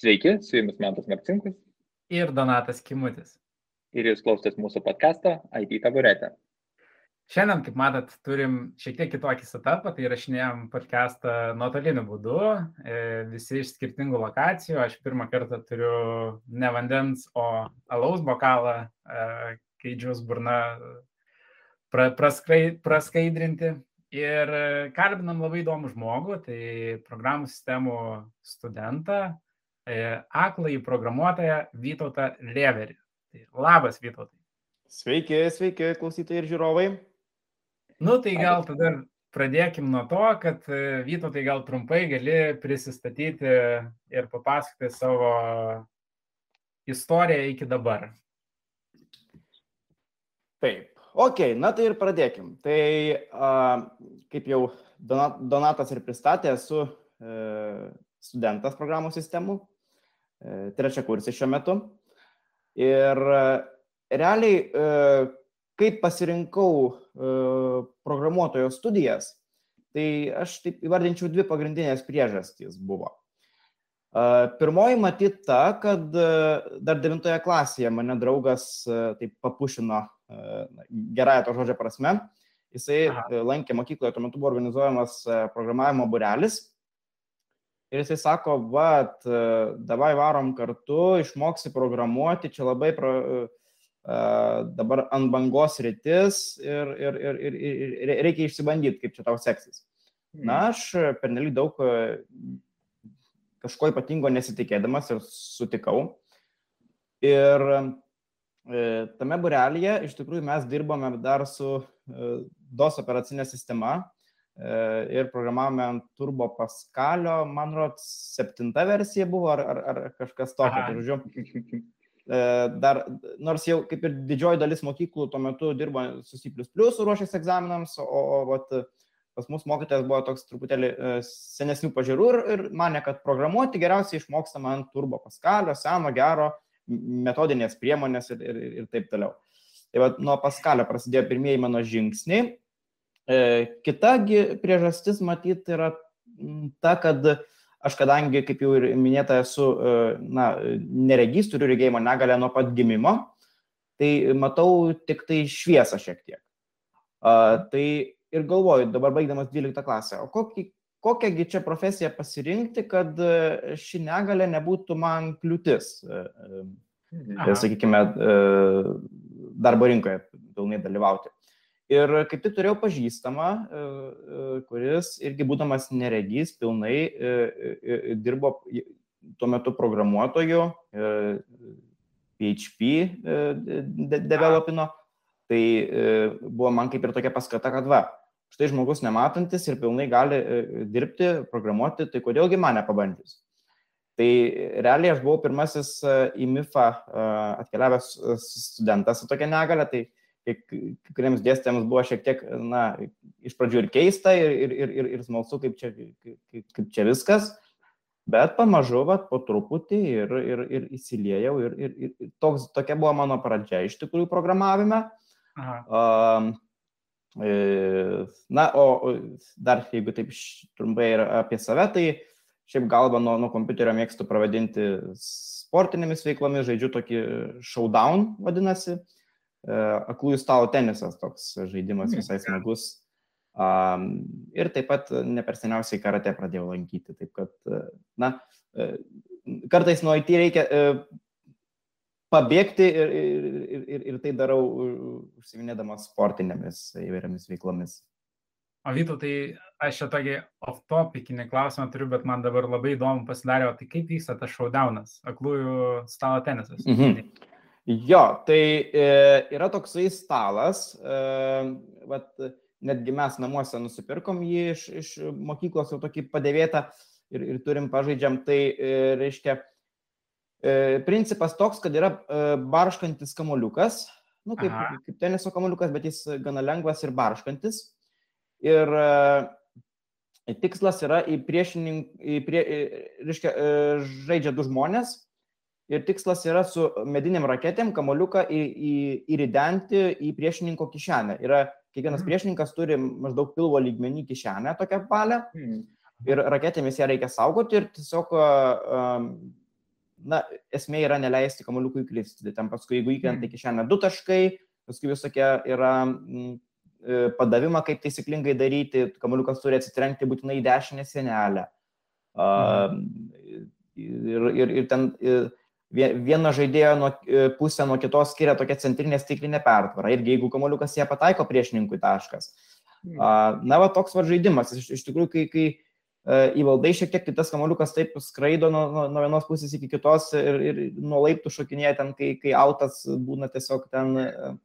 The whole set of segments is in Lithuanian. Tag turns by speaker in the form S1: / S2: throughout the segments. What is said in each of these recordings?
S1: Sveiki, su jumis Mantas Marcinkus.
S2: Ir Donatas Kimutis.
S1: Ir jūs klausotės mūsų podcast'o IT taburetė.
S2: Šiandien, kaip matot, turim šiek tiek kitokį setupą, tai rašinėjom podcastą nuotoliniu būdu, e, visi iš skirtingų lokacijų. Aš pirmą kartą turiu ne vandens, o alaus bokalą, e, kai džius burna pra, praskai, praskaidrinti. Ir kalbinam labai įdomų žmogų, tai programų sistemų studentą, E, aklai programuotoją Vytautą Leverį. Tai labas, Vytautai.
S3: Sveiki, sveiki, klausytojai ir žiūrovai.
S2: Nu, tai gal tada pradėkim nuo to, kad e, Vytautai gal trumpai gali prisistatyti ir papasakoti savo istoriją iki dabar.
S3: Taip, ok, na tai ir pradėkim. Tai a, kaip jau Donatas ir pristatė, esu e, studentas programų sistemų trečia kursė šiuo metu. Ir e, realiai, e, kaip pasirinkau programuotojo studijas, tai aš taip įvardinčiau dvi pagrindinės priežastys buvo. Pirmoji matyt ta, kad dar devintoje klasėje mane draugas taip papušino gerąją to žodžio prasme. Jisai Aha. lankė mokykloje, tuo metu buvo organizuojamas programavimo burelis Ir jisai sako, va, davai varom kartu, išmoksi programuoti, čia labai pro, uh, dabar ant bangos rytis ir, ir, ir, ir, ir reikia išsibandyti, kaip čia tau seksis. Hmm. Na, aš pernelyg daug kažko ypatingo nesitikėdamas ir sutikau. Ir e, tame burelėje iš tikrųjų mes dirbome dar su e, DOS operacinė sistema, E, ir programavome ant Turbo Paskalio, man rodos, septinta versija buvo ar, ar, ar kažkas tokio. Tai, žodžiu, e, dar, nors jau kaip ir didžioji dalis mokyklų tuo metu dirbo su C ruošęs egzaminams, o, o vat, pas mus mokytojas buvo toks truputėlį e, senesnių pažiūrų ir, ir mane, kad programuoti geriausiai išmokstama ant Turbo Paskalio, seno, gero, metodinės priemonės ir, ir, ir taip toliau. Tai va, nuo Paskalio prasidėjo pirmieji mano žingsniai E, kita priežastis matyt yra ta, kad aš kadangi, kaip jau ir minėta, esu e, na, neregys, turiu regėjimo negalę nuo pat gimimo, tai matau tik tai šviesą šiek tiek. A, tai ir galvoju, dabar baigdamas 12 klasę, o kokį, kokiągi čia profesiją pasirinkti, kad e, ši negalė nebūtų man kliūtis, Aha. sakykime, darbo rinkoje pilnai dalyvauti. Ir kaip tik turėjau pažįstamą, e, e, kuris irgi būdamas neregys pilnai e, dirbo tuo metu programuotoju, PHP developino. Tai buvo man kaip ir tokia paskata, kad va, štai žmogus nematantis ir pilnai gali dirbti, programuoti, tai kodėlgi mane pabandys. Tai realiai aš buvau pirmasis į MIFA atkeliavęs studentas su tokia negale, tai kai kuriems dėstytėms buvo šiek tiek, na, iš pradžių ir keista, ir, ir, ir, ir smalsu, kaip čia, kaip, kaip čia viskas, bet pamažu, va, po truputį ir, ir, ir įsiliejau, ir, ir, ir toks, tokia buvo mano pradžia iš tikrųjų programavime. Um, Na, o dar jeigu taip trumpai ir apie save, tai šiaip galvą nuo, nuo kompiuterio mėgstu pravadinti sportinėmis veiklomis, žaidžiu tokį showdown, vadinasi. Uh, aklųjų stalo tenisas, toks žaidimas visai smagus. Um, ir taip pat ne per seniausiai karate pradėjau lankyti. Taip kad, e, na, e, kartais nuo IT reikia pabėgti ir, ir, ir, ir tai darau užsiminėdamas sportinėmis įvairiamis veiklomis.
S2: O Vyto, tai aš čia tokį off-topicinį klausimą turiu, bet man dabar labai įdomu pasidarė, o tai kaip vyksta tas showdownas, aklųjų stalo tenisas? Mhm.
S3: Jo, tai e, yra toksai stalas, e, vat, netgi mes namuose nusipirkom jį iš, iš mokyklos jau tokį padėvėtą ir, ir turim pažaidžiam. Tai e, reiškia, e, principas toks, kad yra e, barškantis kamoliukas, nu, kaip, Aha. kaip teniso kamoliukas, bet jis gana lengvas ir barškantis. Ir e, tikslas yra į priešininką, prie, reiškia, e, žaidžia du žmonės ir tikslas yra su mediniam raketėm kamoliuką į, į, įridenti į priešininko kišenę. Yra, kiekvienas mhm. priešininkas turi maždaug pilvo lygmenį kišenę tokią palę. Mm. Ir raketėmis ją reikia saugoti ir tiesiog na, esmė yra neleisti kamoliukui kristi. Tai ten paskui, jeigu įkrenta į kišenę du taškai, paskui visokie yra m, padavimą, kaip taisyklingai daryti, kamoliukas turi atsitrenkti būtinai į dešinę sienelę. Mhm. Ir, ir, ir ten viena žaidėjo nuo, pusė nuo kitos skiria tokia centrinė stiklinė pertvara. Ir jeigu kamoliukas ją pataiko priešininkui taškas. Mhm. Na, va toks va žaidimas. Iš, iš tikrųjų, kai, kai įvaldai šiek tiek, tai tas kamoliukas taip skraido nuo, nuo, nuo vienos pusės iki kitos ir, ir nuo laiptų šokinėja ten, kai, kai autas būna tiesiog ten,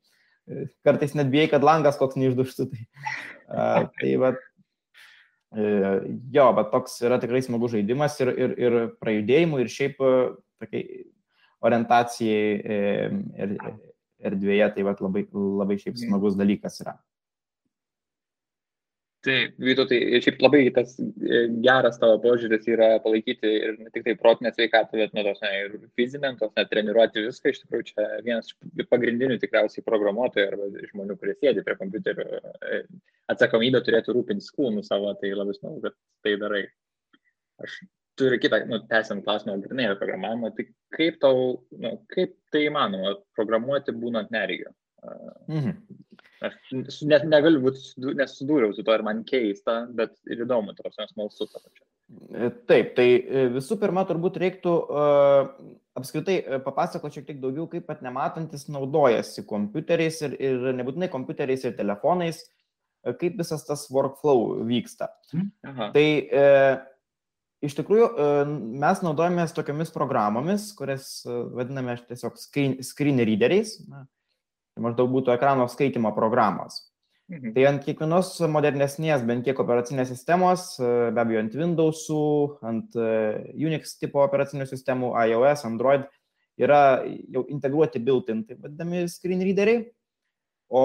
S3: kartais net bijai, kad langas koks neišduštų. Tai, tai va, jo, bet toks yra tikrai smagus žaidimas ir, ir, ir prajudėjimui, ir šiaip tokiai orientacijai erdvėje, tai va, labai, labai šiaip smagus dalykas yra.
S1: Taip, Vytautai, šiaip labai tas e, geras tavo požiūris yra palaikyti ir ne tik tai protinę sveikatą, bet nu, tos, ne, ir fizinę, tos, ne, treniruoti viską. Iš tikrųjų, čia vienas iš pagrindinių tikriausiai programuotojų arba žmonių, kurie sėdi prie kompiuterio, e, atsakomybė turėtų rūpintis kūnų savo, tai labai smagu, kad tai darai. Aš turiu kitą, nu, tęsiant klausimą, grinai apie programavimą, tai kaip tau, nu, kaip tai įmanoma programuoti būnant neregio? Mhm. Aš net negaliu būti, nesusidūriau su to ir man keista, bet ir įdomu, tos mes smalsu to pačiu.
S3: E, taip, tai e, visų pirma, turbūt reiktų uh, apskritai papasakoti šiek tiek daugiau, kaip pat nematantis naudojasi kompiuteriais ir, ir nebūtinai kompiuteriais ir telefonais, kaip visas tas workflow vyksta. Mhm. Aha. Tai uh, iš tikrųjų mes naudojamės tokiamis programomis, kurias vadiname tiesiog screen, readeriais. Na, Tai maždaug būtų ekrano skaitimo programos. Mhm. Tai ant kiekvienos modernesnės, bent kiek operacinės sistemos, be abejo ant Windows'ų, ant e, Unix tipo operacinių sistemų, iOS, Android, yra jau integruoti built-in, tai vadinami screen readeriai. O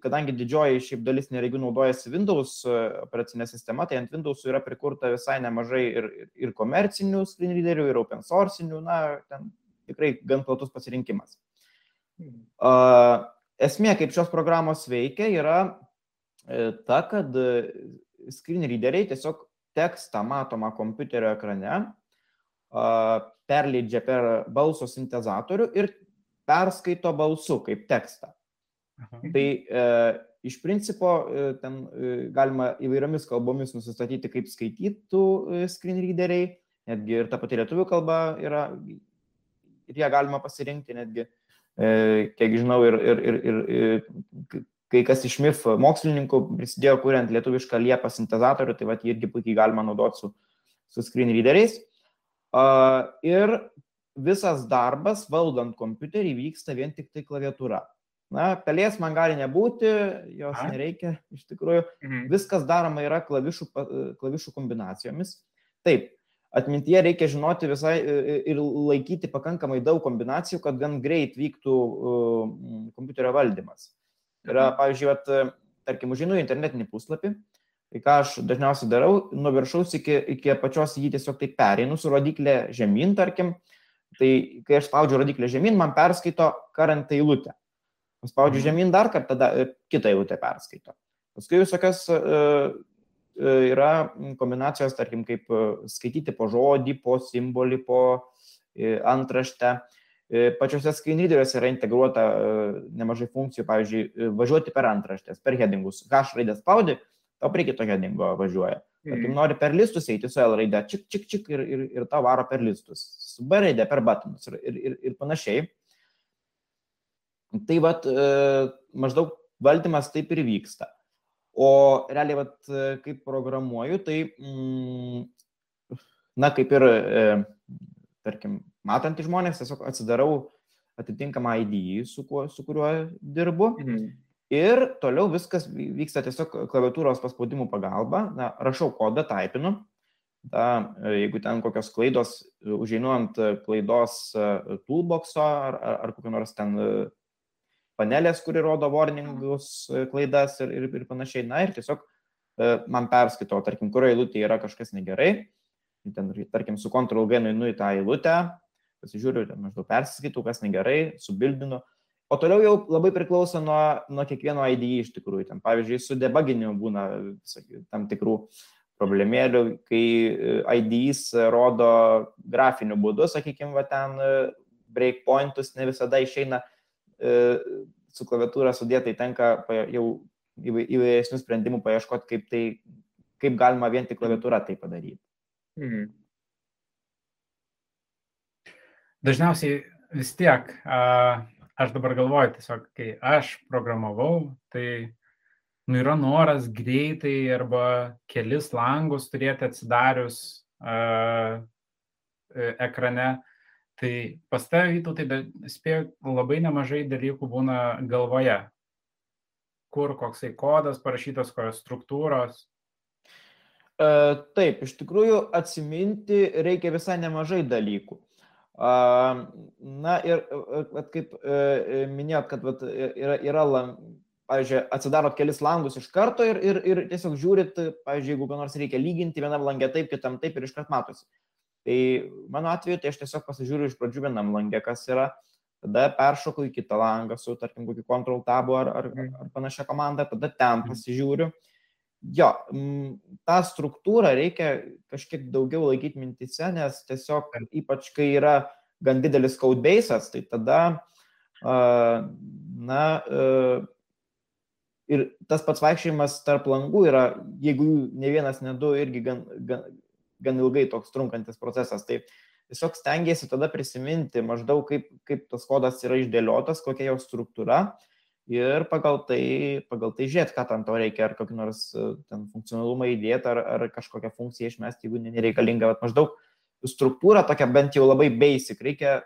S3: kadangi didžioji šiaip dalis neregių naudojasi Windows e, operacinė sistema, tai ant Windows yra prikurta visai nemažai ir, ir komercinių screen readerių, ir open source'inių, na, ten tikrai gan platus pasirinkimas. Uh, esmė, kaip šios programos veikia, yra e, ta, kad e, screen readeriai tiesiog tekstą matomą kompiuterio ekrane perleidžia per balso sintezatorių ir perskaito balsu kaip tekstą. Aha. Tai e, iš principo e, ten e, galima įvairiomis kalbomis nusistatyti, kaip skaitytų e, screen readeriai, netgi ir ta pati lietuvių kalba yra, ir ją galima pasirinkti netgi. E, kiek žinau, ir, ir, ir, ir kai kas iš MIF mokslininkų prisidėjo kuriant lietuvišką liepą sintezatorių, tai vad jį irgi puikiai galima naudoti su, su screen readeriais. Ir visas darbas valdant kompiuterį vyksta vien tik tai klaviatūra. Na, pelės man gali nebūti, jos A. nereikia, iš tikrųjų. Mhm. Viskas daroma yra klavišų, klavišų kombinacijomis. Taip, atmintyje reikia žinoti visai ir laikyti pakankamai daug kombinacijų, kad gan greit vyktų kompiuterio valdymas. Yra, mhm. pavyzdžiui, at, tarkim, užinu internetinį puslapį, tai ką aš dažniausiai darau, nuo viršaus iki, iki apačios jį tiesiog taip pereinu su rodiklė žemyn, tarkim, tai kai aš spaudžiu rodiklę žemyn, man perskaito karantą eilutę. Spaudžiu mhm. žemyn dar kartą, tada kitą eilutę perskaito. Paskui visokias uh, E, yra kombinacijos, tarkim, kaip e, skaityti po žodį, po simbolį, po e, antraštę. Pačiuose skainryderiuose yra integruota nemažai funkcijų, pavyzdžiui, važiuoti per antraštės, per headingus. H raidę spaudi, tau prie kito headingo važiuoja. Tarkim, mm. nori per listus eiti su L raide, čik, čik, čik ir, ir, ir tau varo per listus. Su B raide per buttonus ir, ir, ir, ir panašiai. Tai vad, maždaug valdymas taip ir vyksta. O realiai, vat, kaip programuoju, tai, mm, na, kaip ir, e, tarkim, matantys žmonės, tiesiog atsidarau atitinkamą ID, su, kuo, su kuriuo dirbu. Mhm. Ir toliau viskas vyksta tiesiog klaviatūros paspaudimų pagalba. Na, rašau kodą, taipinu. Ta, jeigu ten kokios klaidos, užeinu ant klaidos e, toolboxo ar, ar, ar kokio nors ten panelės, kuri rodo warningus, e, klaidas ir, ir, ir panašiai. Na ir tiesiog e, man perskaito, tarkim, kurioje eilutėje yra kažkas negerai. Ten, tarkim, su Ctrl G nuinu į tą eilutę, pasižiūriu, ten maždaug perskaitau, kas negerai, subildinu. O toliau jau labai priklauso nuo, nuo kiekvieno ID iš tikrųjų. Ten, pavyzdžiui, su debuginiu būna visokių tam tikrų problemėlių, kai IDs rodo grafiniu būdu, sakykime, ten breakpointus ne visada išeina su klaviatūra sudėtai tenka jau įvairesnių sprendimų paieškoti, kaip, tai, kaip galima vien tik klaviatūra tai padaryti. Mhm.
S2: Dažniausiai vis tiek, aš dabar galvoju, tiesiog, kai aš programavau, tai nu, yra noras greitai arba kelis langus turėti atsidarius uh, ekrane. Tai pas tavę vytų, tai spėjau, labai nemažai dalykų būna galvoje. Kur koksai kodas parašytas, kokios struktūros.
S3: Uh, taip, iš tikrųjų atsiminti reikia visai nemažai dalykų. Na ir at, kaip e, minėjot, kad vat, yra, yra pavyzdžiui, atsidarot kelis langus iš karto ir, ir, ir tiesiog žiūrit, pavyzdžiui, jeigu ką nors reikia lyginti, vienam langė taip, kitam taip ir iškart matosi. Tai mano atveju, tai aš tiesiog pasižiūriu iš pradžių vienam langė, kas yra, tada peršoku į kitą langą su, tarkim, kokiu Ctrl tabu ar, ar, ar panašia komanda, tada ten mhm. pasižiūriu. Jo, tą struktūrą reikia kažkiek daugiau laikyti mintise, nes tiesiog ypač kai yra gan didelis codebase'as, tai tada, na, ir tas pats vaikščiojimas tarp langų yra, jeigu ne vienas, ne du, irgi gan, gan, gan ilgai toks trunkantis procesas. Tai tiesiog stengiasi tada prisiminti maždaug, kaip, kaip tas kodas yra išdėliotas, kokia jo struktūra ir pagal tai, pagal tai žiūrėti, ką tam to reikia, ar kokį nors e, ten funkcionalumą įdėti, ar, ar kažkokią funkciją išmesti, jeigu nereikalinga, bet maždaug struktūra tokia bent jau labai basic, reikia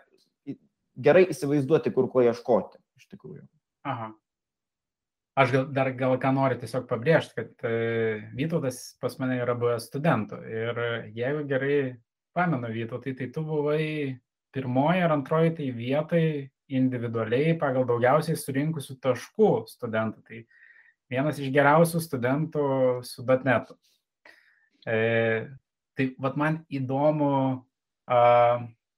S3: gerai įsivaizduoti, kur ko ieškoti iš tikrųjų.
S2: Aha. Aš gal, dar gal ką noriu tiesiog pabrėžti, kad e, Vytautas pas mane yra buvęs studentų ir jeigu gerai pamenu Vytautai, tai tu buvai pirmoji ar antroji tai vietai individualiai pagal daugiausiai surinkusių taškų studentų. Tai vienas iš geriausių studentų su .NET. E, tai vat man įdomu, a,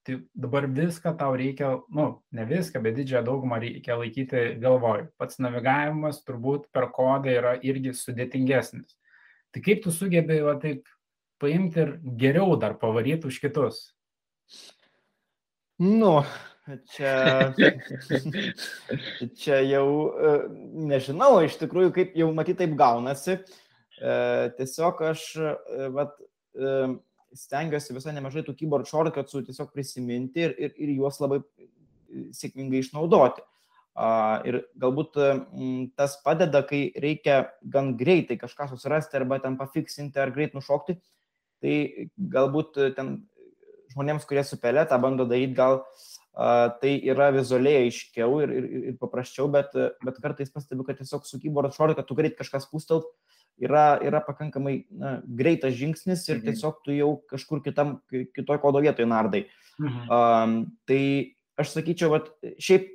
S2: tai dabar viską tau reikia, nu, ne viską, bet didžiąją daugumą reikia laikyti galvoj. Pats navigavimas turbūt per kodą yra irgi sudėtingesnis. Tai kaip tu sugebi, va taip, paimti ir geriau dar pavaryti už kitus?
S3: Nu, Čia, čia jau e, nežinau, iš tikrųjų, kaip jau matyt, taip gaunasi. E, tiesiog aš e, vat, stengiuosi visai nemažai tų keyboard shortcutsų tiesiog prisiminti ir, ir, ir juos labai sėkmingai išnaudoti. Ir galbūt tas padeda, kai reikia gan greitai kažką susirasti arba ten pafiksinti ar greit nušokti. Tai galbūt ten žmonėms, kurie su pelė tą bando daryti, gal uh, tai yra vizualiai aiškiau ir, ir, ir paprasčiau, bet, bet kartais pastebiu, kad tiesiog su keyboard short, kad tu greit kažkas pūstelt, yra, yra pakankamai na, greitas žingsnis ir mhm. tiesiog tu jau kažkur kitam, kitoj kodo vietoje nardai. Mhm. Um, tai aš sakyčiau, kad šiaip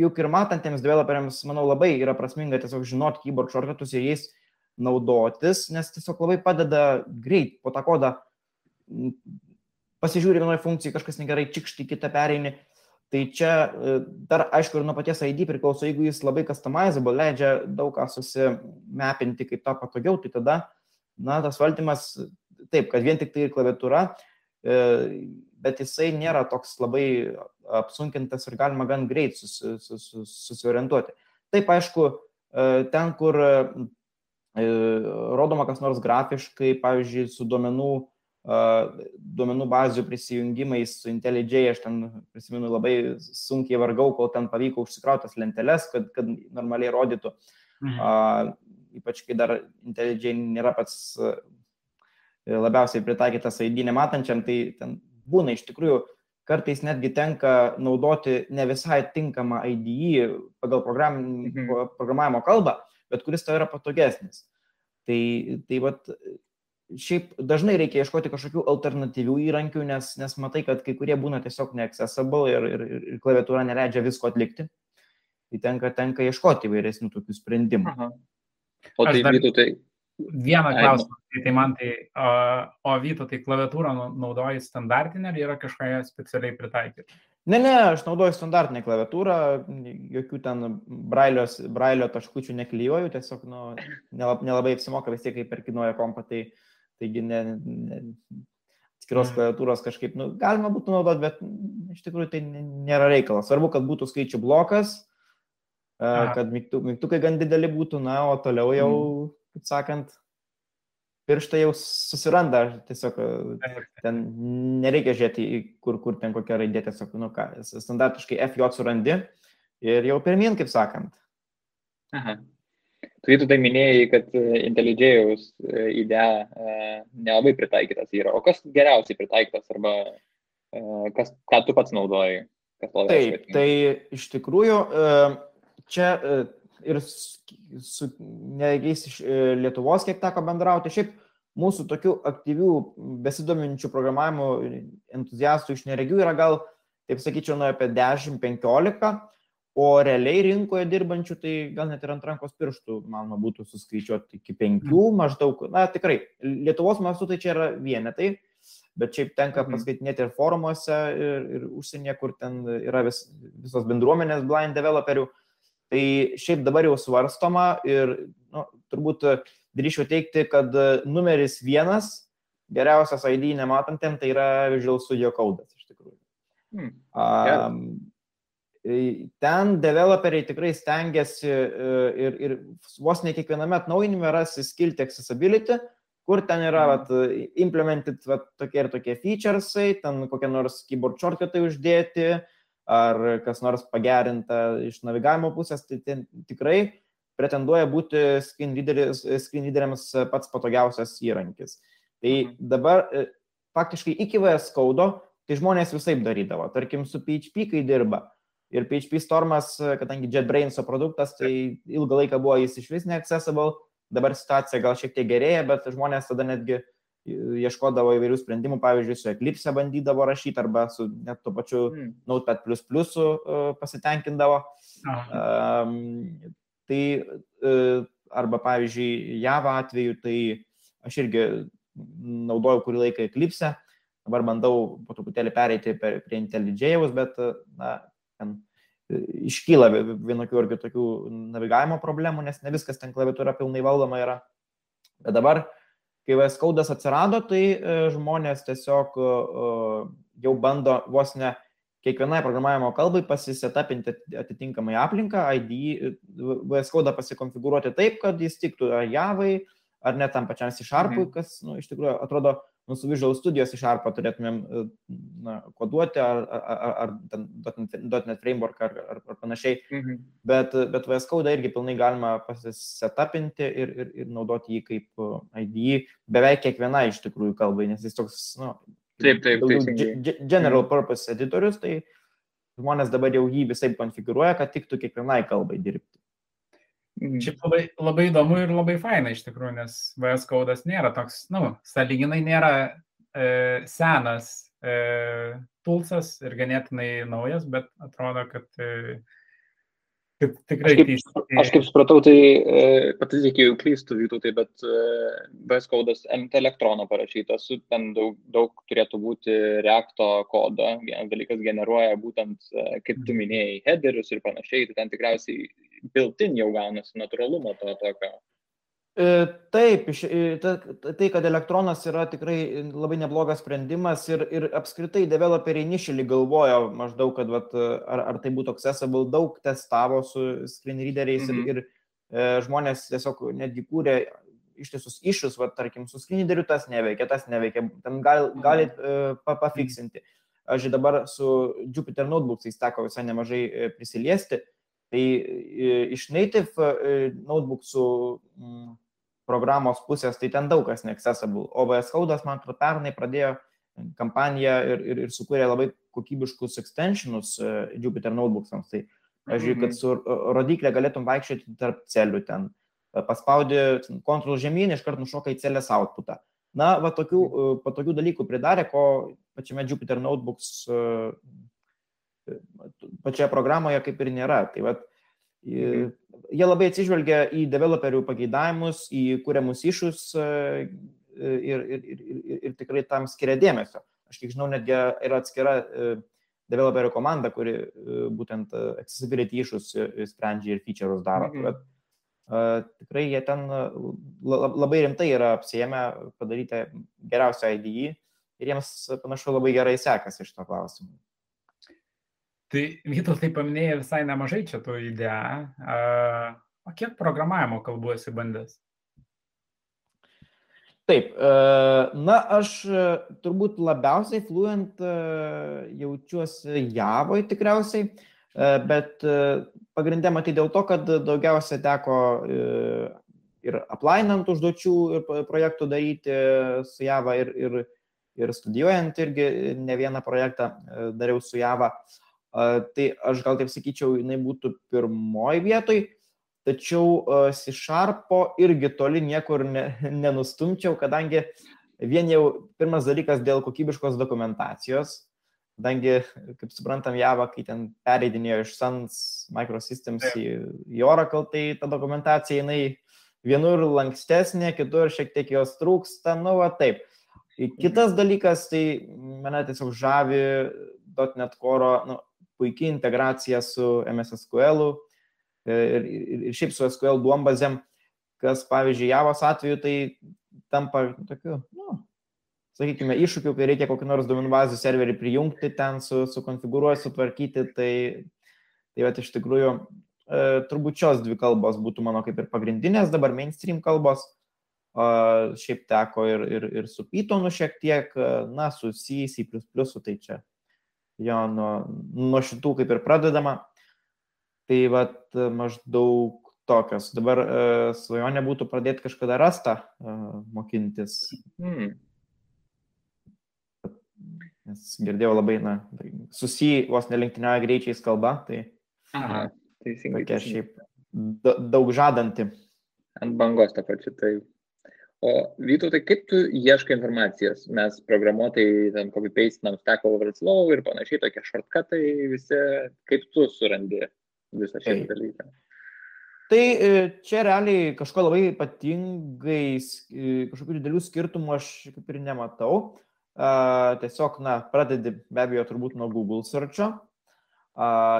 S3: juk ir matantiems developeriams, manau, labai yra prasminga tiesiog žinoti keyboard shortcutus ir jais naudotis, nes tiesiog labai padeda greit po tą kodą pasižiūri vienoje funkcijai, kažkas negerai, čikšti, kitą pereini, Tai čia e, dar, aišku, ir nuo paties ID priklauso, jeigu jis labai customizable, leidžia daug ką susimepinti kaip to patogiau, tai tada, na, tas valdymas, taip, kad vien tik tai klaviatūra, e, bet jisai nėra toks labai apsunkintas ir galima gan greit susi, susi, susiorientuoti. Taip, aišku, e, ten, kur rodoma kas nors grafiškai, pavyzdžiui, su duomenų duomenų bazių prisijungimais su IntelliJ, aš ten prisimenu labai sunkiai vargau, kol ten pavyko užsikrautas lenteles, kad, kad normaliai rodytų. Mhm. Uh, ypač kai dar IntelliJ nėra pats uh, labiausiai pritaikytas ID nematančiam, tai ten būna iš tikrųjų kartais netgi tenka naudoti ne visai tinkamą IDE pagal program, mhm. programavimo kalbą, bet kuris tau yra patogesnis. Tai, tai vat, šiaip dažnai reikia ieškoti kažkokių alternatyvių įrankių, nes, nes matai, kad kai kurie būna tiesiog neaccessible ir, ir, ir klaviatūra neleidžia visko atlikti. Tai tenka, tenka ieškoti įvairesnių tokių sprendimų. Aha.
S1: O tai vytų tai.
S2: Vieną klausimą, tai, tai man tai, o, o Vyto, tai klaviatūrą naudoji standartinę ar yra kažkoje specialiai pritaikyti?
S3: Ne, ne, aš naudoju standartinę klaviatūrą, jokių ten brailios, brailio taškučių neklyjuoju, tiesiog nu, nelabai apsimoka vis tiek, kai perkinuoja kompą, tai uh, taigi ne, ne, atskiros klaviatūros kažkaip, nu, galima būtų naudoti, bet iš tikrųjų tai nėra reikalas. Svarbu, kad būtų skaičių blokas, Aha. kad mygtukai gan dideli būtų, na, o toliau jau, mm. kaip sakant, pirštai jau susiranda, tiesiog ten nereikia žiūrėti, kur, kur ten kokia raidė, tiesiog, nu ką, standartiškai FJ surandi ir jau pirmin, kaip sakant.
S1: Aha. Tu tu tai minėjai, kad e, IntelliJaus e, idėja e, nelabai pritaikytas yra. O kas geriausiai pritaikytas arba kas, ką tu pats naudoji?
S3: Taip, tai iš tikrųjų čia ir su neregiais iš Lietuvos, kiek teko bendrauti, šiaip mūsų tokių aktyvių, besidominčių programavimo entuziastų iš neregių yra gal, taip sakyčiau, nu, apie 10-15 o realiai rinkoje dirbančių tai gal net ir ant rankos pirštų, manoma, būtų suskaičiuoti iki penkių mhm. maždaug. Na, tikrai, Lietuvos mastu tai čia yra vienetai, bet šiaip tenka mhm. paskaitinėti ir forumuose, ir, ir užsienyje, kur ten yra vis, visos bendruomenės blind developerių. Tai šiaip dabar jau svarstoma ir nu, turbūt drįšiu teikti, kad numeris vienas geriausias ID nematantiem tai yra Visual Studio Code iš tikrųjų. Hmm. Um, ten developeriai tikrai stengiasi e, ir, ir vos ne kiekviename atnaujinime rasi skilti accessibility, kur ten yra mhm. vat, implemented vat, tokie ir tokie featuresai, ten kokie nors keyboard shortcutai uždėti, ar kas nors pagerinta iš navigavimo pusės, tai ten tikrai pretenduoja būti screen, readeris, screen readeriams pats patogiausias įrankis. Tai mhm. dabar e, faktiškai iki VS kodo, tai žmonės visai darydavo. Tarkim, su PHP, kai dirba, Ir PHP Stormas, kadangi JetBrainso produktas, tai ilgą laiką buvo jis iš vis neaccessible, dabar situacija gal šiek tiek gerėja, bet žmonės tada netgi ieškodavo įvairių sprendimų, pavyzdžiui, su Eclipse bandydavo rašyti arba su net tuo pačiu mm. Notepad uh, pasitenkindavo. Um, tai uh, arba, pavyzdžiui, Java atveju, tai aš irgi naudojau kurį laiką Eclipse, dabar bandau po truputėlį pereiti prie IntelliJaus, bet na, ten e, iškyla vienokių ar kitokių navigavimo problemų, nes ne viskas ten klaviatūra pilnai valdoma yra. Bet dabar, kai VS Code'as atsirado, tai e, žmonės tiesiog e, jau bando vos ne kiekvienai programavimo kalbai pasisetapinti atitinkamai aplinką, ID, VS Code pasikonfigūruoti taip, kad jis tiktų Javai ar net tam pačiam C Sharpui, mhm. kas nu, iš tikrųjų atrodo nu, su Visual Studios iš Sharpo turėtumėm e, na, koduoti ar, ar, ar, .NET Framework ar, ar, ar panašiai. Mhm. Bet, bet VS Code irgi pilnai galima pasisetapinti ir, ir, ir naudoti jį kaip e, ID beveik kiekviena iš tikrųjų kalbai, nes jis toks, nu,
S1: taip, taip, taip.
S3: General mhm. purpose editorius, tai žmonės dabar jau jį visai konfigūruoja, kad tiktų kiekvienai kalbai dirbti.
S2: Mhm. Šiaip labai, labai įdomu ir labai faina iš tikrųjų, nes VS Code'as nėra toks, nu, saliginai nėra e, senas e, tulsas ir ganėtinai naujas, bet atrodo, kad e,
S1: Kaip tikrai aš kaip, aš kaip supratau, tai e, patys iki jau klystų vytų, tai bet e, VS kodas MT elektrono parašytas, ten daug, daug turėtų būti reakto kodo, vienas dalykas generuoja būtent, e, kaip tu mhm. minėjai, headerius ir panašiai, tai ten tikriausiai built-in jau gaunasi natūralumo to tokio.
S3: E, taip, e, tai, kad elektronas yra tikrai labai neblogas sprendimas ir, ir apskritai developeriai nišelį galvojo maždaug, kad vat, ar, ar tai būtų accessible, daug testavo su screen readeriais mhm. ir, ir e, žmonės tiesiog netgi kūrė ištisus iššus, va, tarkim, su screen readeriu tas neveikia, tas neveikia, ten gal, mhm. galit uh, pafiksinti. Aš dabar su Jupyter Notebooksais teko visai nemažai prisiliesti, tai iš native notebooksų programos pusės, tai ten daug kas neaccessible. O VS Code'as, man atrodo, pernai pradėjo kampaniją ir, ir, ir sukūrė labai kokybiškus extensionus uh, Jupyter Notebooksams. Tai, pažiūrėjau, kad mhm. su rodiklė galėtum vaikščioti tarp celių ten. Paspaudi Ctrl žemyn, iškart nušoka į celės outputą. Na, va tokių uh, patogių dalykų pridarė, ko pačiame Jupyter Notebooks pačioje programoje kaip ir nėra. Tai va, Mhm. Jie labai atsižvelgia į developerių pageidavimus, į kuriamus iššus e, ir, ir, ir, ir, ir tikrai tam skiria dėmesio. Aš kiek žinau, netgi yra atskira e, developerių komanda, kuri e, būtent accessibility iššus sprendžia ir feature'us daro. Mhm. Bet tikrai jie ten labai rimtai yra apsiemę padaryti geriausią IDE ir jiems panašu labai gerai sekasi iš to klausimu.
S2: Tai Vytautai paminėjai visai nemažai čia tų idėją. O kiek programavimo kalbų esi bandęs?
S3: Taip, na aš turbūt labiausiai fluent jaučiuosi Javoj tikriausiai, bet pagrindė matai dėl to, kad daugiausia teko ir aplainant užduočių ir projektų daryti su Java ir, ir, ir studijuojant irgi ne vieną projektą dariau su Java. Tai aš gal taip sakyčiau, jinai būtų pirmoji vietoj tačiau C Sharpo irgi toli niekur ne, nenustumčiau, kadangi vien jau pirmas dalykas dėl kokybiškos dokumentacijos, kadangi, kaip suprantam, Java, kai ten pereidinėjo iš Suns Microsystems į, į Oracle, tai ta dokumentacija jinai vienur lankstesnė, kitur šiek tiek jos trūksta, nu va taip. Kitas dalykas, tai mane tiesiog žavi .NET Core, nu, puikiai integracija su MSSQL, u, ir, ir, ir šiaip su SQL duombazėm, kas, pavyzdžiui, Javos atveju tai tampa tokiu, nu, sakykime, iššūkiu, kai reikia kokį nors duomenų bazų serverį prijungti ten, su, sukonfigūruoti, sutvarkyti, tai, tai va, iš tikrųjų, e, turbūt šios dvi kalbos būtų mano kaip ir pagrindinės dabar mainstream kalbos. O šiaip teko ir, ir, ir su Pythonu šiek tiek, na, su C, C++, tai čia jo nuo, nuo šitų kaip ir pradedama. Tai vat maždaug tokios. Dabar uh, svajonė būtų pradėti kažkada rastą uh, mokintis. Hmm. Nes girdėjau labai, na, susiję vos nelenktinioje greičiais kalba, tai...
S1: Aha, teisingai.
S3: Tokia šiaip daug žadanti.
S1: Ant bangos tą pačią, tai. O Vytų, tai kaip tu ieškai informacijos? Mes programuotojai, ten copy-paste, Stack Overflow ir panašiai, tokie shortcutai visi, kaip tu surandi visą šį dalyką.
S3: Tai e, čia realiai kažko labai ypatingai, e, kažkokių didelių skirtumų aš kaip ir nematau. Tiesiog, na, pradedi be abejo turbūt nuo Google search'o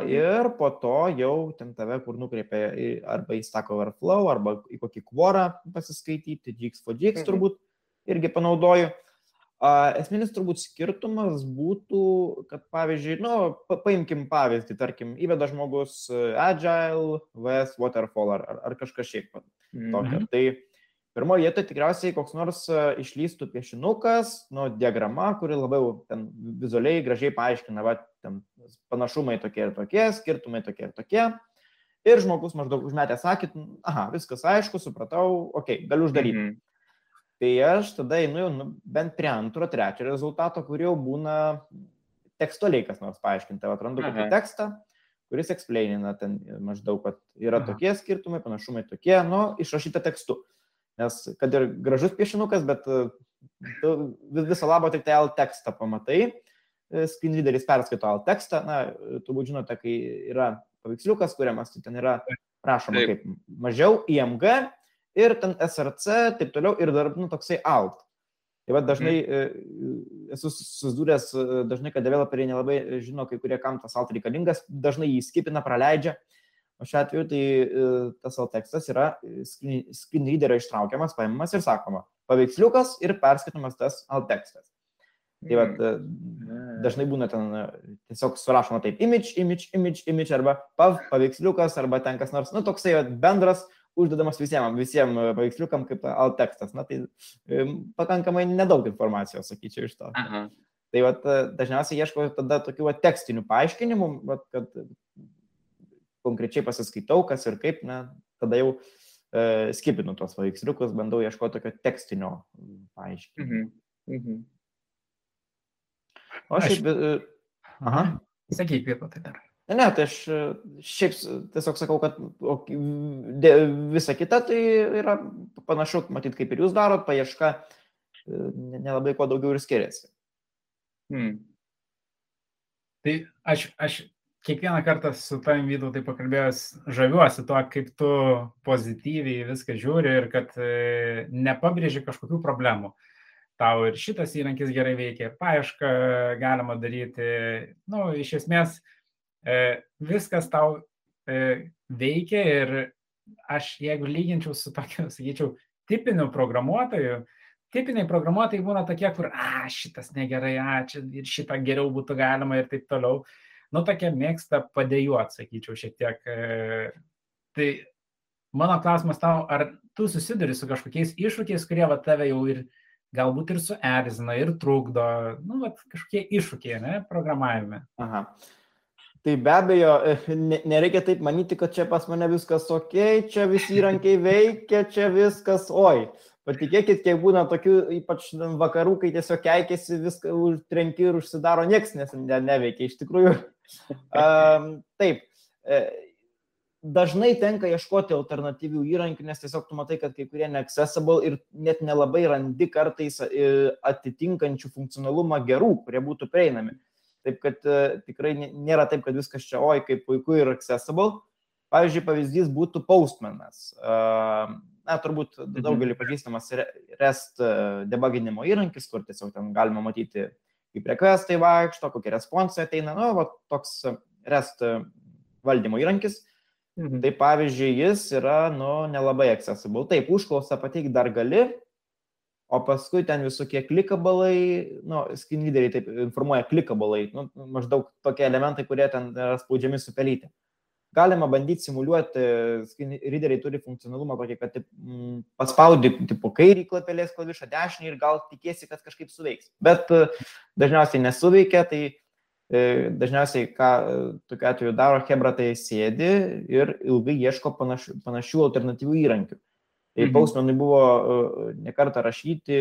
S3: ir po to jau ten tave kur nukreipia arba į Stack Overflow, arba į kokį kvorą pasiskaityti, GX4GX mhm. turbūt irgi panaudoju. Esminis turbūt skirtumas būtų, kad pavyzdžiui, nu, paimkim pavyzdį, tarkim, įveda žmogus e, Agile, VS, Waterfall ar, ar, kažkas šiaip mhm. tokio. Tai pirmoje vietoje tikriausiai koks nors e, išlystų piešinukas, nu, diagrama, kuri labiau ten vizualiai gražiai paaiškina, va, ten panašumai tokie ir tokie, skirtumai tokie ir tokie. Ir žmogus maždaug užmetė sakyt, aha, viskas aišku, supratau, okei, okay, galiu uždaryti. Mhm. Tai aš tada einu jau nu, bent prie antro, trečio rezultato, kur jau būna tekstualiai kas nors paaiškinta. Atrandu kokį tekstą, kuris explainina ten maždaug, kad yra tokie skirtumai, panašumai tokie, nu, išrašyta tekstu. Nes kad ir gražus piešinukas, bet tu visą labą tik tai L tekstą pamatai, e, screen readeris perskaito L tekstą, na, turbūt žinote, kai yra paveiksliukas kuriamas, tai ten yra rašoma Taip. kaip mažiau IMG ir ten SRC, taip toliau, ir dar, nu, toksai alt. Tai va dažnai mm. esu susidūręs, e, dažnai, kad developeriai nelabai žino, kai kurie kam tas alt reikalingas, dažnai jį skipina, praleidžia. O šiuo atveju tai tas alt tekstas yra screen, screen readerio ištraukiamas, paimamas ir sakoma, paveiksliukas ir perskaitomas tas alt tekstas. Tai va, mm. dažnai būna ten tiesiog surašoma taip, image, image, image, image, arba pav, paveiksliukas, arba ten kas nors, nu, toksai bendras uždedamas visiems, visiems e, paveiksliukam kaip alt tekstas. Na, tai e, pakankamai nedaug informacijos, sakyčiau, iš to. Aha. Tai vat, e, dažniausiai ieško tada tokių vat, tekstinių paaiškinimų, vat, kad konkrečiai pasiskaitau, kas ir kaip, na, tada jau e, skipinu tuos paveiksliukus, bandau ieškoti tokio tekstinio paaiškinimo. Mhm. Mhm. O šiaip... Aš...
S2: Aha. Sakyk, kaip tai dar.
S3: Ne, tai aš e, šiaip tiesiog sakau, kad visa kita tai yra panašu, matyt, kaip ir jūs darot, paieška e, nelabai kuo daugiau ir skiriasi. Hmm.
S2: Tai aš, aš kiekvieną kartą su tavim vydu tai pakalbėjęs žaviuosi tuo, kaip tu pozityviai viską žiūri ir kad e, nepabrėži kažkokių problemų. Tau ir šitas įrankis gerai veikia, paiešką galima daryti, nu, iš esmės, E, viskas tau e, veikia ir aš jeigu lyginčiau su tokiu, sakyčiau, tipiniu programuotoju, tipiniai programuotojai būna tokie, kur, a, šitas negerai, a, čia ir šitą geriau būtų galima ir taip toliau. Nu, tokie mėgsta padėjuoti, sakyčiau, šiek tiek. E, tai mano klausimas tau, ar tu susiduri su kažkokiais iššūkiais, kurie va tave jau ir galbūt ir suerzina, ir trukdo, nu, va, kažkokie iššūkiai, ne, programavime. Aha.
S3: Tai be abejo, e, nereikia taip manyti, kad čia pas mane viskas ok, čia visi įrankiai veikia, čia viskas oi. Patikėkit, kiek būna tokių, ypač vakarų, kai tiesiog keikėsi, viską užtrenki ir užsidaro, nieks nes ne, neveikia. Iš tikrųjų, taip, e, dažnai tenka ieškoti alternatyvių įrankių, nes tiesiog tu matai, kad kai kurie neaccessible ir net nelabai randi kartais e, atitinkančių funkcionalumą gerų, kurie būtų prieinami. Taip kad e, tikrai nėra taip, kad viskas čia oi kaip puiku ir accessible. Pavyzdžiui, pavyzdys būtų Postmanas. Na, turbūt mhm. daugelį pažįstamas REST debuginimo įrankis, kur tiesiog ten galima matyti, kaip requestai vaikšto, kokie responsai ateina. Na, va, toks REST valdymo įrankis. Mhm. Tai pavyzdžiui, jis yra, nu, nelabai accessible. Taip, užklausą pateikti dar gali, o paskui ten visokie klikabalai, nu, skin lyderiai taip informuoja klikabalai, nu, maždaug tokie elementai, kurie ten yra spaudžiami su pelytė. Galima bandyti simuliuoti, skin lyderiai turi funkcionalumą tokį, kad taip, mm, paspaudi tipo kairį klapelės klavišą, dešinį ir gal tikėsi, kad kažkaip suveiks. Bet dažniausiai nesuveikia, tai E, dažniausiai, ką e, tokiu atveju daro Hebra, tai sėdi ir ilgai ieško panašių, panašių alternatyvių įrankių. Tai mhm. Pausmanui buvo e, nekarta rašyti,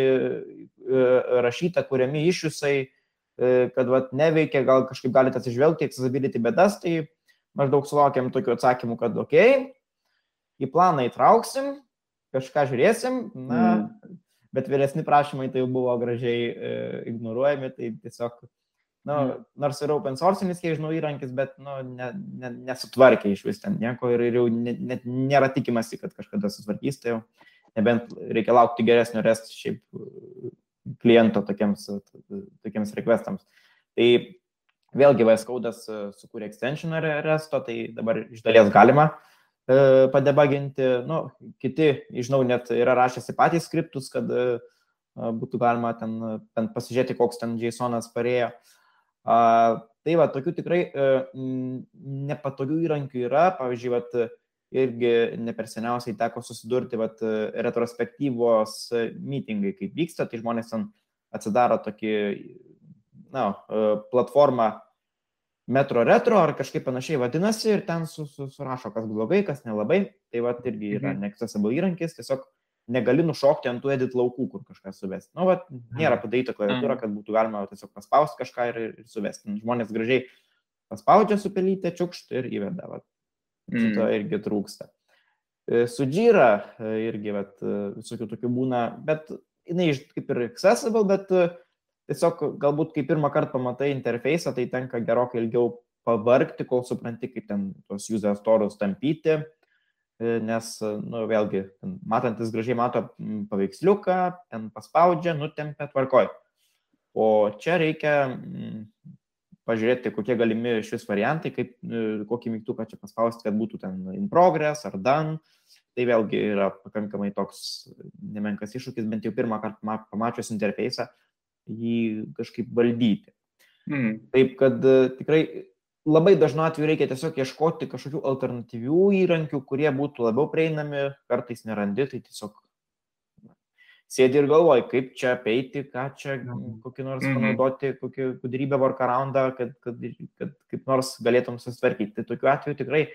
S3: rašyta, kuriami iššūsai, kad vat, neveikia, gal kažkaip galite atsižvelgti, accessibility bedas, tai maždaug sulaukėm tokių atsakymų, kad ok, į planą įtrauksim, kažką žiūrėsim, na, mm. bet vyresni prašymai tai jau buvo gražiai e, ignoruojami, tai tiesiog nu, mm. nors ir open sourcinis, kiek žinau, įrankis, bet nu, ne, ne, nesutvarkė iš vis ten nieko ir, ir jau net ne, nėra tikimasi, kad kažkada sutvarkys, tai jau nebent reikia laukti geresnio rest šiaip kliento tokiems, tokiems requestams. Tai vėlgi VS Code'as sukūrė extensioną resto, tai dabar iš dalies galima e, padebaginti, nu, kiti, žinau, net yra rašęsi patys skriptus, kad e, būtų galima ten, ten pasižiūrėti, koks ten JSONas parėjo. Tai va, tokių tikrai e, nepatogių įrankių yra, pavyzdžiui, vat, irgi ne per seniausiai teko susidurti vat, retrospektyvos meetingai, kaip vyksta, tai žmonės ten atsidaro tokį, na, e, platformą Metro Retro ar kažkaip panašiai vadinasi ir ten su, su, surašo, kas blogai, kas nelabai. Tai va, irgi yra mhm. neaccessible įrankis, tiesiog negali nušokti ant tų edit laukų, kur kažką suvesti. Nu, va, nėra mhm. padaryta klaviatūra, mhm. kad būtų galima tiesiog paspausti kažką ir, ir suvesti. Žmonės gražiai paspaudžia su pelytė, čiukšt ir įveda. Va. Šito mm. irgi trūksta. E, su Jira e, irgi vat, e, visokių tokių būna, bet jinai kaip ir accessible, bet tiesiog galbūt kai pirmą kartą pamatai interfejsą, tai tenka gerokai ilgiau pavargti, kol supranti, kaip ten tos user storus tampyti E, nes, nu, vėlgi, matantis gražiai mato paveiksliuką, ten paspaudžia, nutempia, tvarkoj. O čia reikia pažiūrėti, kokie galimi šis variantai, kaip, e, kokį mygtuką čia paspausti, kad būtų ten in progress ar done. Tai vėlgi yra pakankamai toks nemenkas iššūkis, bent jau pirmą kartą pamačius interfejsą, jį kažkaip valdyti. Mm. Taip kad tikrai labai dažnu atveju reikia tiesiog ieškoti kažkokių alternatyvių įrankių, kurie būtų labiau prieinami, kartais nerandi, tai tiesiog sėdi ir galvoji, kaip čia apeiti, ką čia mhm. kokį nors mhm. panaudoti, kokį gudrybę workaroundą, kad, kad, kad kaip nors galėtum susitvarkyti. Tai tokiu atveju tikrai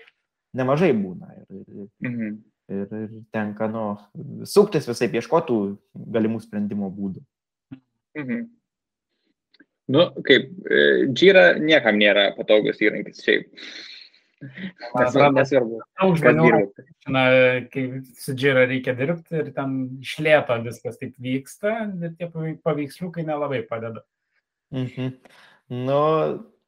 S3: nemažai būna. Ir, ir, mhm. ir, ir tenka, nu, suktis visai ieškotų galimų sprendimo būdų.
S1: Mhm. Nu, kaip, Jira e, niekam nėra patogus įrankis šiaip.
S2: Nes man nesvarbu. Daug žmonių, na, kai su Jira reikia dirbti ir ten išlėto viskas taip vyksta, ir tie paveiksliukai nelabai padeda.
S3: Mhm. Nu,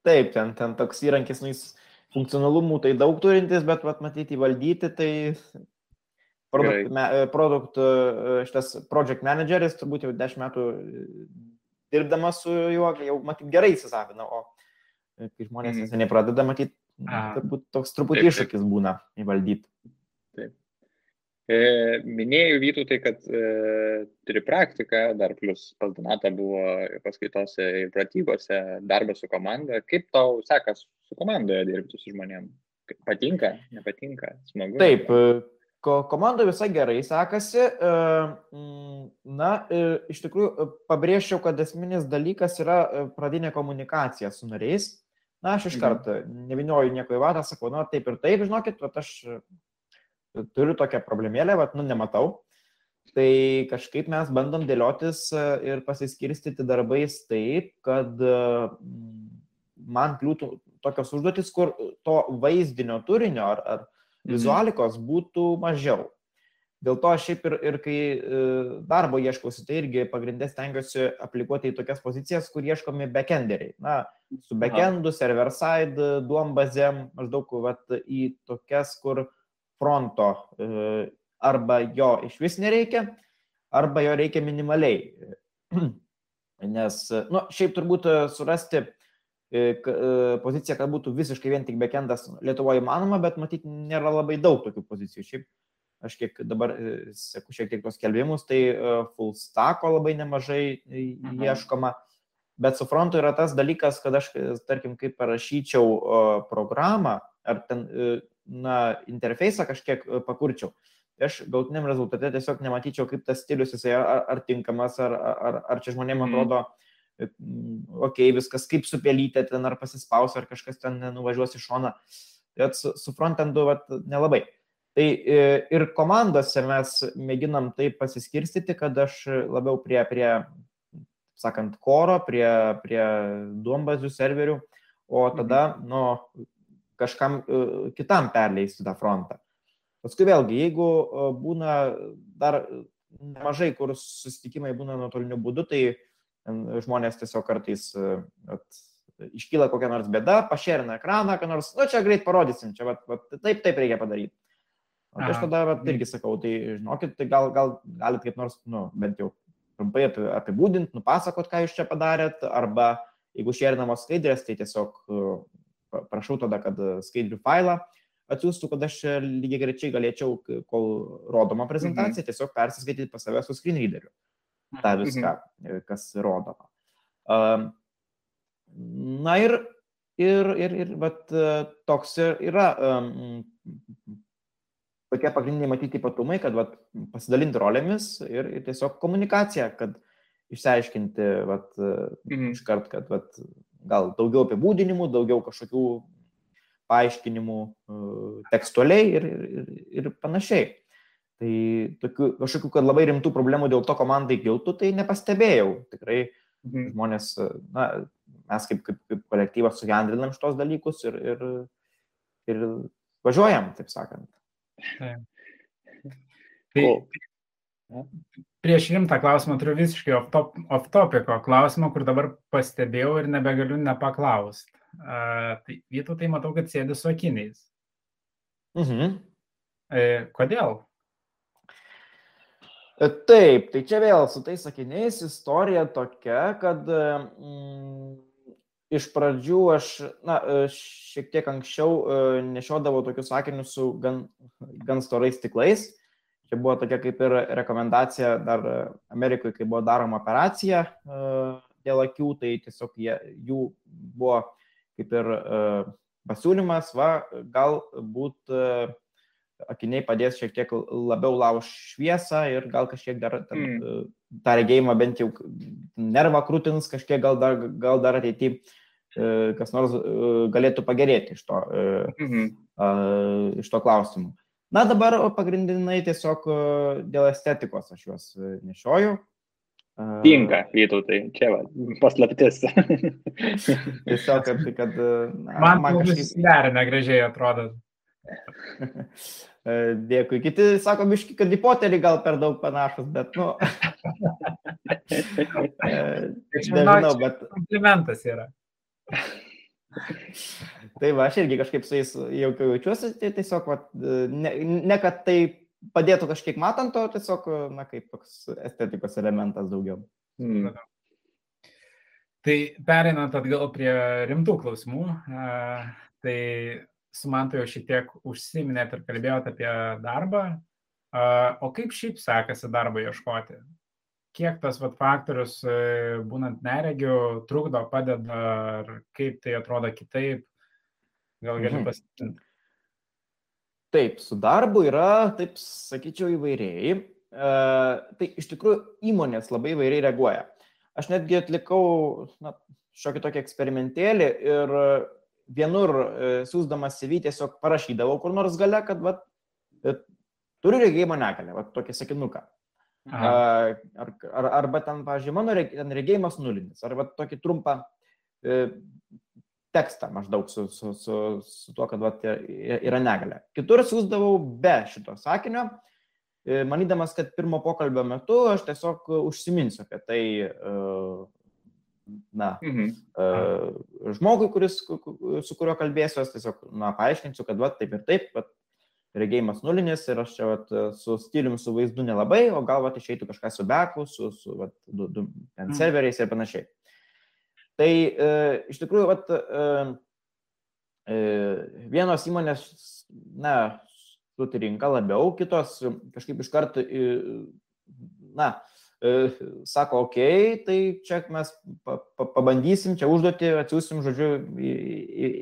S3: taip, ten, ten toks įrankis, nu, jis funkcionalumų tai daug turintis, bet, vat, matyti, įvaldyti, tai produkt, me, produkt, šitas project manageris turbūt jau 10 metų dirbdamas su juo, jau matyt gerai įsisavina, o e, kai žmonės mm. neseniai pradeda matyti, turbūt toks truputį iššūkis taip. būna įvaldyti.
S1: Taip. E, minėjau Vytautai, kad e, turi praktiką, dar plus pas Donatą buvo paskaitose ir pratybose, darbas su komanda. Kaip tau sekas su komandoje dirbti su žmonėmis? Patinka, nepatinka, smagu?
S3: Taip, ko, komanda visai gerai sekasi. E, mm, na, e, iš tikrųjų, e, pabrėžčiau, kad esminis dalykas yra pradinė komunikacija su nariais. Na, aš iš mhm. karto nevinioju nieko į vadą, sakau, na, taip ir taip, žinokit, bet aš turiu tokią problemėlę, bet, nu, nematau. Tai kažkaip mes bandom dėliotis ir pasiskirstyti darbais taip, kad man kliūtų tokios užduotis, kur to vaizdinio turinio ar, ar. Vizualikos būtų mažiau. Dėl to aš šiaip ir, ir kai e, darbo ieškausi, tai irgi pagrindė stengiuosi aplikuoti į tokias pozicijas, kur ieškomi backenderiai. Na, su backendu, server-side, duombazėm, maždaug vat, į tokias, kur fronto e, arba jo iš vis nereikia, arba jo reikia minimaliai. Nes, na, nu, šiaip turbūt surasti E, e, pozicija, kad būtų visiškai vien tik backendas Lietuvoje įmanoma, bet matyt, nėra labai daug tokių pozicijų. Šiaip aš kiek dabar e, seku šiek tiek tos kelbimus, tai full stacko labai nemažai mhm. ieškoma, bet su frontu yra tas dalykas, kad aš, tarkim, kaip parašyčiau programą ar ten, na, interfejsą kažkiek pakurčiau, tai aš gautiniam rezultate tiesiog nematyčiau, kaip tas stilius jisai ar, ar tinkamas, ar, ar, ar čia žmonėms mhm. atrodo, mm okei, okay, viskas kaip su pelytė ten ar pasispaus, ar kažkas ten nuvažiuos į šoną. Bet su, su frontendu vat, nelabai. Tai e, ir komandose mes mėginam taip pasiskirstyti, kad aš labiau prie, prie sakant, koro, prie, prie duombazių serverių, o tada, nu, kažkam e, kitam perleisti tą frontą. Paskui vėlgi, jeigu e, būna dar nemažai, kur susitikimai būna nuotoliniu būdu, tai žmonės tiesiog kartais e, at, iškyla kokia nors bėda, pašerina ekraną, ką nors, nu čia greit parodysim, čia vat, vat, taip, taip reikia padaryti. O tai aš tada vat, irgi sakau, tai žinokit, tai gal, gal galit kaip nors, nu, bent jau trumpai apibūdinti, nupasakot, ką jūs čia padarėt, arba jeigu šerinamos skaidrės, tai tiesiog e, prašau tada, kad skaidrių failą atsiųstų, kad aš lygiai grečiai galėčiau, kol rodoma prezentacija, mhm. tiesiog persiskaityti pas save su screen readeriu tą mhm. viską, mhm. kas rodoma. Na ir, ir, ir, ir vat, toks yra tokie pagrindiniai matyti ypatumai, kad vat, pasidalinti rolėmis ir, ir tiesiog komunikacija, kad išsiaiškinti vat, mhm. iškart, kad vat, gal daugiau apibūdinimų, daugiau kažkokių paaiškinimų tekstualiai ir, ir, ir panašiai. Tai tokių kažkokių, kad labai rimtų problemų dėl to komandai kiltų, tai nepastebėjau. Tikrai mhm. žmonės, na, mes kaip, kaip, kaip kolektyvas sugendrinam šitos dalykus ir, ir, ir važiuojam, taip sakant. Tai,
S2: prieš rimtą klausimą turiu visiškai off-topico klausimą, kur dabar pastebėjau ir nebegaliu nepaklausti. Uh, tai Vytų tai matau, kad sėdi su akiniais. Mhm. E, kodėl?
S3: E, taip, tai čia vėl su tais sakiniais istorija tokia, kad mm, iš pradžių aš, na, e, šiek tiek anksčiau e, nešiodavau tokius sakinius su gan, gan storais stiklais. Čia buvo tokia kaip ir rekomendacija dar Amerikoje, kai buvo daroma operacija dėl akių, tai tiesiog jie, jų buvo kaip ir pasiūlymas, va, galbūt akiniai padės šiek tiek labiau lauž šviesą ir gal kažkiek dar ten, mm. tą regėjimą bent jau nervą krūtins, kažkiek gal dar, gal dar ateityje kas nors e, galėtų pagerėti iš to, mm -hmm. iš to klausimų. Na dabar pagrindinai tiesiog dėl estetikos aš juos nešioju.
S1: Tinka, Vytautai, čia va, paslaptis.
S3: Tiesiog, kad... kad
S2: na, man man kažkaip... derina gražiai atrodo.
S3: E, dėkui. Kiti sako, biški, kad į poterį gal per daug panašus, bet, nu.
S2: E, nežinau, bet. Komplimentas yra.
S3: tai va, aš irgi kažkaip su jais jaukiau jaučiuosi, tai tiesiog, va, ne, ne kad tai padėtų kažkiek matant, o tiesiog, na, kaip toks estetikos elementas daugiau. Hmm.
S2: Tai pereinant atgal prie rimtų klausimų, tai su Mantu jau šiek tiek užsiminėt ir kalbėjot apie darbą. O kaip šiaip sekasi darbą ieškoti? Kiek tas vat, faktorius, e, būnant neregiu, trukdo, padeda, ar kaip tai atrodo kitaip? Gal gali mhm. pasitinti?
S3: Taip, su darbu yra, taip sakyčiau, įvairiai. E, tai iš tikrųjų įmonės labai įvairiai reaguoja. Aš netgi atlikau na, šiokį tokį eksperimentėlį ir vienur e, siūsdamas CV tiesiog parašydavau kur nors gale, kad va, e, turiu regėjimo negalę, va, tokį sakinuką. Aha. Ar, ar, arba ten, pavyzdžiui, mano regėjimas nulinis, arba tokį trumpą e, tekstą maždaug su, su, su, su tuo, kad vat, yra negalė. Kitur siūsdavau be šito sakinio, e, manydamas, kad pirmo pokalbio metu aš tiesiog užsiminsiu apie tai, na, mhm. e, žmogui, kuris, su kuriuo kalbėsiu, aš tiesiog, na, paaiškinsiu, kad vat, taip ir taip, vat, regėjimas nulinis ir aš čia vat, su stiliumi, su vaizdu nelabai, o gal vat, išeitų kažką su beku, su, su vat, du, du, ten, mm. serveriais ir panašiai. Tai e, iš tikrųjų, vat, e, e, vienos įmonės, na, sutirinka labiau, kitos kažkaip iš karto, e, na, sako, okei, okay, tai čia mes pa, pa, pabandysim, čia užduoti, atsiųsim, žodžiu,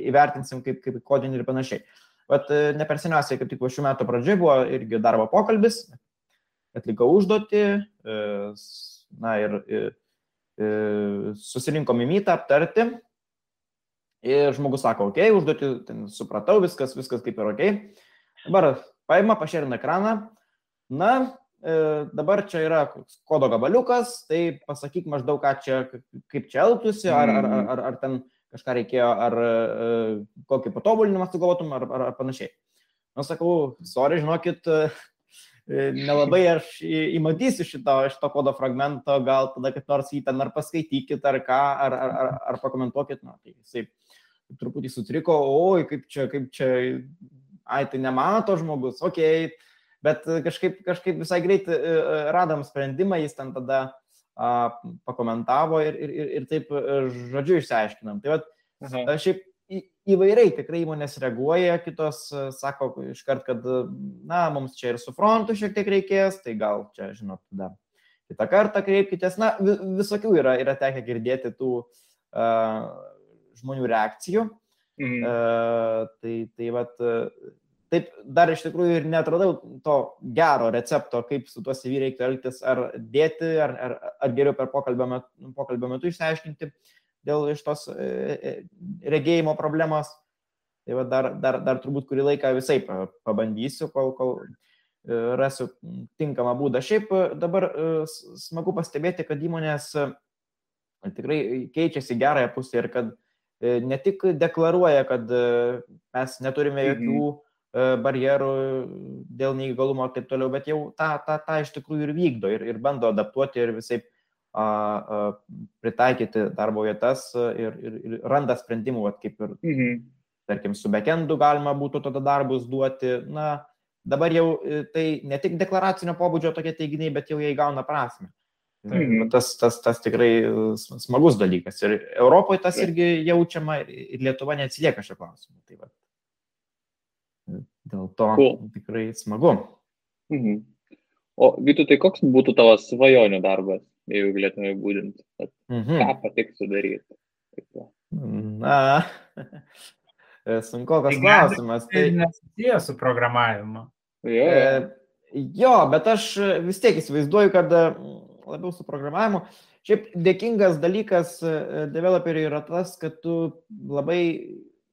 S3: įvertinsim kaip, kaip kodinį ir panašiai. Bet ne per seniausiai, kaip tik po šių metų pradžioje buvo irgi darbo pokalbis, atlikau užduotį, e, na ir, ir, ir susirinkom į mytą aptarti. Ir žmogus sako, okay, užduotį ten supratau, viskas, viskas kaip ir. Okay. Dabar paima, pašerina ekraną. Na, e, dabar čia yra kodo gabaliukas, tai pasakyk maždaug, ką čia, kaip čia elgtųsi, ar, ar, ar, ar, ar ten kažką reikėjo, ar e, kokį patobulinimą sugalvotum, ar, ar, ar panašiai. Na, sakau, sorry, žinokit, e, nelabai aš įmatysiu šito, šito kodo fragmento, gal tada kaip nors jį ten ar paskaitykit, ar ką, ar, ar, ar, ar pakomentuokit. Na, tai jisai truputį sutriko, oi, kaip čia, kaip čia, ai, tai nemato žmogus, okei, okay. Bet kažkaip, kažkaip visai greit e, radom sprendimą, jis ten tada a, pakomentavo ir, ir, ir, ir taip e, žodžiu išsiaiškinam. Tai vat, Aha. šiaip į, įvairiai tikrai įmonės reaguoja, kitos e, sako iškart, kad, na, mums čia ir su frontu šiek tiek reikės, tai gal čia, žinot, tada kitą kartą kreipkitės. Na, visokių yra, yra tekę girdėti tų uh, žmonių reakcijų. Mhm. Uh, tai, tai vat, taip dar iš tikrųjų ir netradau to gero recepto, kaip su tuo CV reiktų elgtis, ar dėti, ar, ar, ar geriau per pokalbio metu, pokalbio metu išsiaiškinti dėl iš tos e, e, regėjimo problemos. Tai va dar, dar, dar turbūt kurį laiką visai pabandysiu, kol, kol e, rasiu tinkamą būdą. Šiaip dabar smagu pastebėti, kad įmonės tikrai keičiasi gerąją pusę ir kad ne tik deklaruoja, kad mes neturime jokių mhm E, barjerų dėl neįgalumo ir taip toliau, bet jau tą, tą, tą iš tikrųjų ir vykdo ir, ir bando adaptuoti ir visai a, a, pritaikyti darbo vietas ir, ir, ir randa sprendimų, vat, kaip ir, mhm. tarkim, su backendu galima būtų tada darbus duoti. Na, dabar jau e, tai ne tik deklaracinio pobūdžio tokie teiginiai, bet jau jie įgauna prasme. Mhm. Tas, tas, tas tikrai smagus dalykas. Ir Europoje tas irgi jaučiama ir Lietuva neatsilieka šio klausimu. Tai va, Dėl to cool. tikrai smagu.
S1: Mhm. O Vytu, tai koks būtų tavo svajonių darbas, jeigu galėtume būdinti? Mhm. Ką patiktų daryti?
S3: Na, sunku koks klausimas.
S2: Tai nesusijęs su programavimu.
S3: Jo. E, jo, bet aš vis tiek įsivaizduoju, kad e, labiau su programavimu. Šiaip dėkingas dalykas e, developeriui yra tas, kad tu labai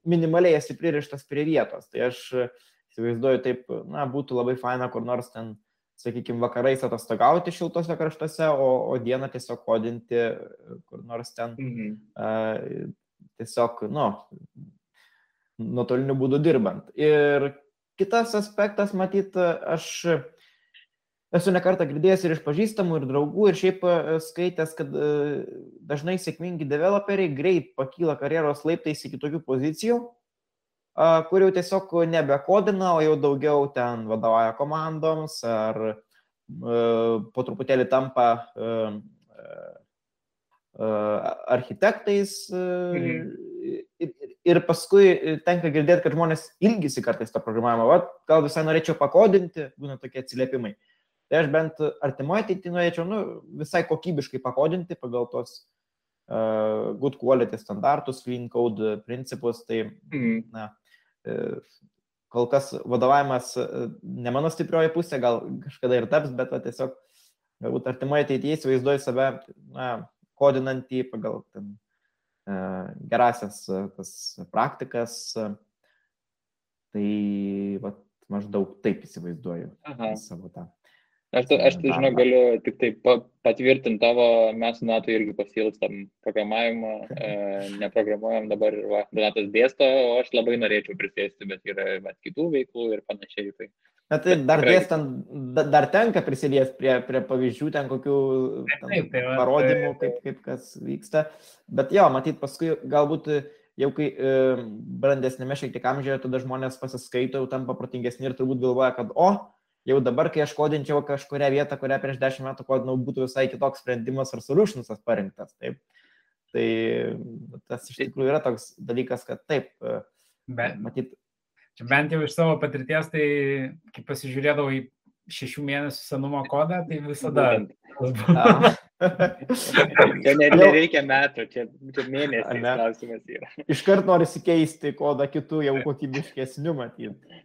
S3: minimaliai esi pririštas prie vietos. Tai aš įsivaizduoju taip, na, būtų labai faina kur nors ten, sakykime, vakarais atostogauti šiltose kraštuose, o, o dieną tiesiog kodinti kur nors ten. Mhm. Uh, tiesiog, nu, nuotoliniu būdu dirbant. Ir kitas aspektas, matyt, aš esu nekartą girdėjęs ir iš pažįstamų, ir draugų, ir šiaip skaitęs, kad dažnai sėkmingi developeriai greit pakyla karjeros laiptais iki tokių pozicijų, kur jau tiesiog nebekodina, o jau daugiau ten vadovauja komandoms ar po truputėlį tampa architektais. Mhm. Ir, paskui tenka girdėti, kad žmonės ilgisi kartais tą programavimą, va, gal visai norėčiau pakodinti, būna tokie atsiliepimai. Tai aš bent artimoje ateityje norėčiau nu, visai kokybiškai pakodinti pagal tos uh, good quality standartus, clean code principus. Tai, mm. na, kol kas vadovavimas ne mano stiprioji pusė, gal kažkada ir taps, bet va, tiesiog galbūt artimoje ateityje įsivaizduoju save na, kodinantį pagal ten, uh, gerasias tas praktikas. Tai va, maždaug taip įsivaizduoju Aha. savo tą
S1: Aš, aš tai, žinau, galiu tik tai patvirtinti tavo, mes su Natu irgi pasilstam programavimą, e, neprogramuojam dabar, va, Donatas dėsto, o aš labai norėčiau prisėsti, bet yra bet kitų veiklų ir panašiai. Tai,
S3: Na tai dar tikrai... dėstant, dar tenka prisiliesti prie, prie pavyzdžių, ten kokių ten, taip, tai, parodymų, kaip, kaip kas vyksta. Bet jo, matyt, paskui galbūt jau kai e, brandesnėme šiek tiek amžiuje, tada žmonės pasiskaito, jau tampa protingesni ir turbūt galvoja, kad o, jau dabar, kai aš kodinčiau kažkuria vietą, kurią prieš dešimt metų kodinau, būtų visai kitoks sprendimas ar solutionsas parinktas. Taip. Tai tas iš tikrųjų yra toks dalykas, kad taip, e,
S2: Bet, matyt. Čia bent jau iš savo patirties, tai kai pasižiūrėdavau į šešių mėnesių senumo kodą, tai visada.
S1: čia nereikia metų, čia, čia mėnesiai ne. klausimas yra.
S3: Iškart nori keisti kodą kitų jau kokybiškesnių matyti.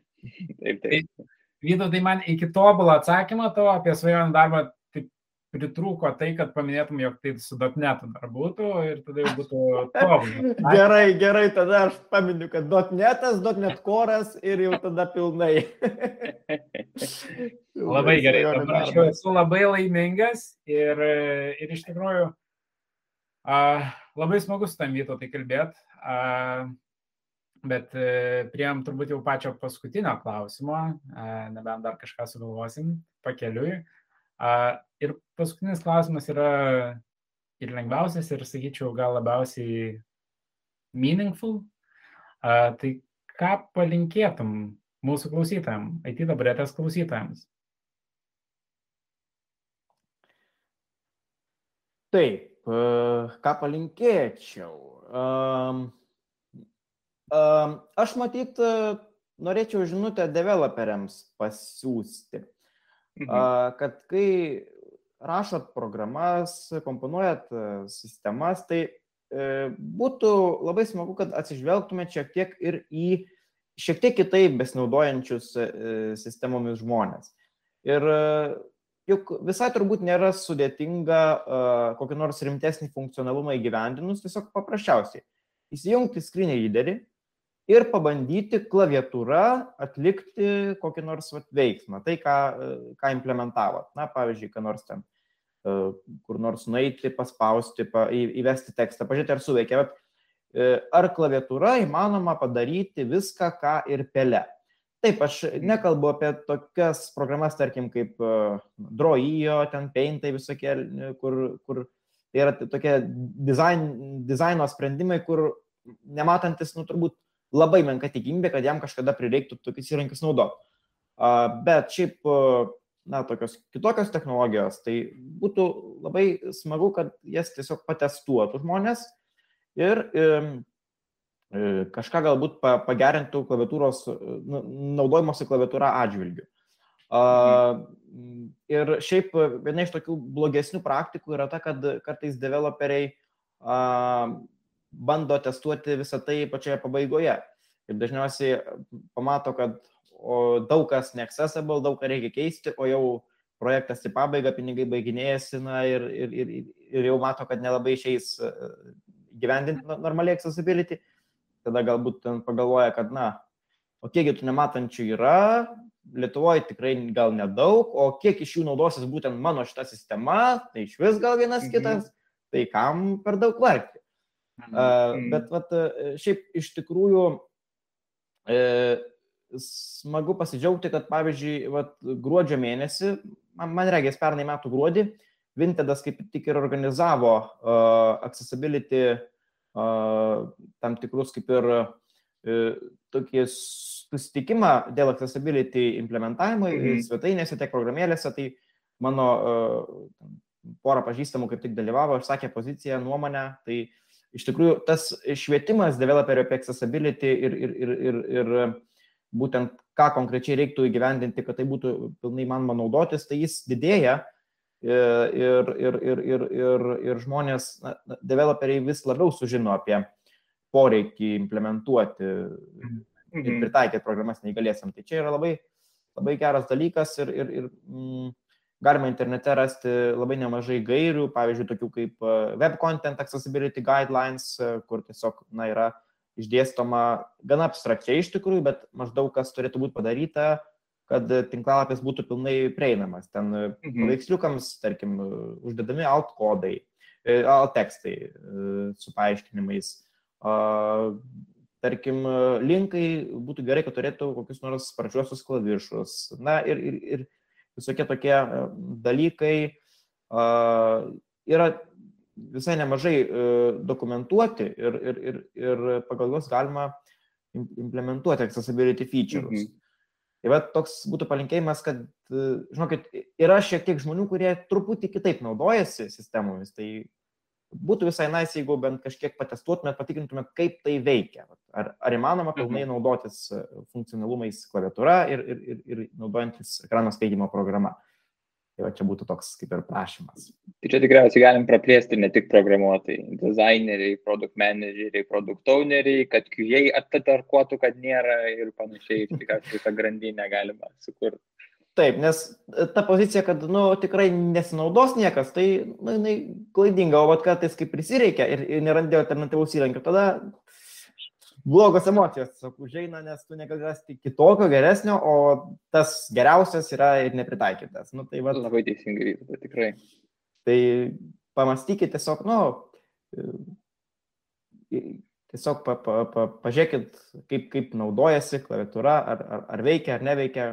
S2: Taip, taip. Vytautai, man iki tobulo atsakymą tavo apie svajonių darbą taip pritrūko tai, kad paminėtum, jog tai su dotnetu dar būtų ir tada jau būtų tobulą.
S3: gerai, gerai, tada aš paminiu, kad dotnetas, dotnet koras ir jau tada pilnai.
S2: labai gerai, dabar aš jau esu labai laimingas ir, ir iš tikrųjų uh, labai smagu su tam Vytautai kalbėti. Bet e, prieėm turbūt jau pačio paskutinio klausimo, e, nebent dar kažką sugalvosim pakeliui. Ir paskutinis klausimas yra ir lengviausias, ir sakyčiau, gal labiausiai meaningful. Tai ką palinkėtum mūsų klausytojams, IT dabarėtės klausytojams?
S3: Taip, e, ką palinkėčiau? Um, Aš matyt, norėčiau žinutę developeriams pasiūsti, mhm. kad kai rašot programas, komponuojat e, sistemas, tai e, būtų labai smagu, kad atsižvelgtumėt šiek tiek ir į šiek tiek kitaip besinaudojančius e, sistemomis žmonės. Ir juk visai turbūt nėra sudėtinga kokį nors rimtesnį funkcionalumą įgyvendinus, tiesiog paprasčiausiai įsijungti screen readerį, ir pabandyti klaviatūra atlikti kokį nors vat, veiksmą, tai ką, ką implementavo. Na, pavyzdžiui, ką nors ten, e, kur nors nueiti, paspausti, pa, įvesti tekstą, pažiūrėti, ar suveikia. Bet e, ar klaviatūra įmanoma padaryti viską, ką ir pele. Taip, aš nekalbu apie tokias programas, tarkim, kaip e, Droijo, ten Paintai visokie, kur, kur tai yra tokie dizain, dizaino sprendimai, kur nematantis, nu, turbūt labai menka tikimybė, kad jam kažkada prireiktų tokius įrankius naudoti. Bet šiaip, na, tokios kitokios technologijos, tai būtų labai smagu, kad jas tiesiog patestuotų žmonės ir e, kažką galbūt pagerintų klaviatūros, nu, naudojimuose klaviatūra atžvilgiu. Mhm. Ir šiaip viena iš tokių blogesnių praktikų yra ta, kad kartais developeriai bando testuoti visą tai pačioje pabaigoje. Ir dažniausiai pamato, kad daug kas neaccessible, daug ką reikia keisti, o jau projektas į pabaigą, pinigai baiginėjasi na, ir, ir, ir, ir jau mato, kad nelabai išeis e, gyvendinti normaliai accessibility. Tada galbūt ten pagalvoja, kad, na, o kiekgi tų nematančių yra, Lietuvoje tikrai gal nedaug, o kiek iš jų naudosis būtent mano šita sistema, tai iš vis gal vienas mhm. kitas, tai kam per daug vargti. Mhm. Bet vat, šiaip iš tikrųjų e, smagu pasidžiaugti, kad pavyzdžiui, vat, gruodžio mėnesį, man, man regės pernai metų gruodį, Vintedas kaip tik ir organizavo uh, accessibility uh, tam tikrus kaip ir uh, tokį susitikimą dėl accessibility implementavimo mhm. svetainėse, tiek programėlėse. Tai mano uh, pora pažįstamų kaip tik dalyvavo, išsakė poziciją, nuomonę. Tai uh, iš tikrųjų tas švietimas developerių apie accessibility ir, ir, ir, ir, ir būtent ką konkrečiai reiktų įgyvendinti, kad tai būtų pilnai manoma naudotis, tai jis didėja ir, ir, ir, ir, ir, ir žmonės, na, developeriai vis labiau sužino apie poreikį implementuoti ir mhm. pritaikyti programas neįgalėsiam. Tai čia yra labai, labai geras dalykas ir, ir, ir mm, galima internete rasti labai nemažai gairių, pavyzdžiui, tokių kaip e, Web Content Accessibility Guidelines, e, kur tiesiog na, yra išdėstoma gana abstrakčiai iš tikrųjų, bet maždaug kas turėtų būti padaryta, kad tinklalapis būtų pilnai prieinamas. Ten e, mhm. paveiksliukams, tarkim, uždedami alt kodai, alt tekstai su paaiškinimais. Tarkim, linkai būtų gerai, kad turėtų kokius nors sparčiuosius klavišus. Na ir, ir, ir visokie tokie e, dalykai yra visai nemažai e, dokumentuoti ir, ir, ir, ir pagal juos galima implementuoti accessibility features. Mhm. Tai va toks būtų palinkėjimas, kad, e, žinokit, yra šiek tiek žmonių, kurie truputį kitaip naudojasi sistemomis, tai būtų visai nais, nice, jeigu bent kažkiek patestuotumėt, patikrintumėt, kaip tai veikia. Ar, ar įmanoma pilnai mhm. naudotis e, funkcionalumais klaviatūra ir, ir, ir, ir naudojantis ekrano skaitimo programa. Tai va čia būtų toks kaip ir prašymas.
S1: Tai čia tikriausiai galim praplėsti ne tik programuotojai, dizaineriai, produkt manageriai, produkt owneriai, kad QA atatarkuotų, kad nėra ir panašiai, tikriausiai tą grandinę galima sukurti.
S3: Taip, nes e, ta pozicija, kad, nu, tikrai nesinaudos niekas, tai, nu, jinai klaidinga, o kartais kaip prisireikia ir, ir nerandė alternatyvaus įrankio, tada blogos emocijos užeina, nes tu negali rasti kitokio geresnio, o tas geriausias yra ir nepritaikytas. Nu, tai, vat,
S1: Labai teisingai, tai tikrai.
S3: Tai pamastykite tiesiog, nu, tiesiog pa, pa, pa, pažiūrėkit, kaip, kaip naudojasi klaviatūra, ar, ar, ar veikia, ar neveikia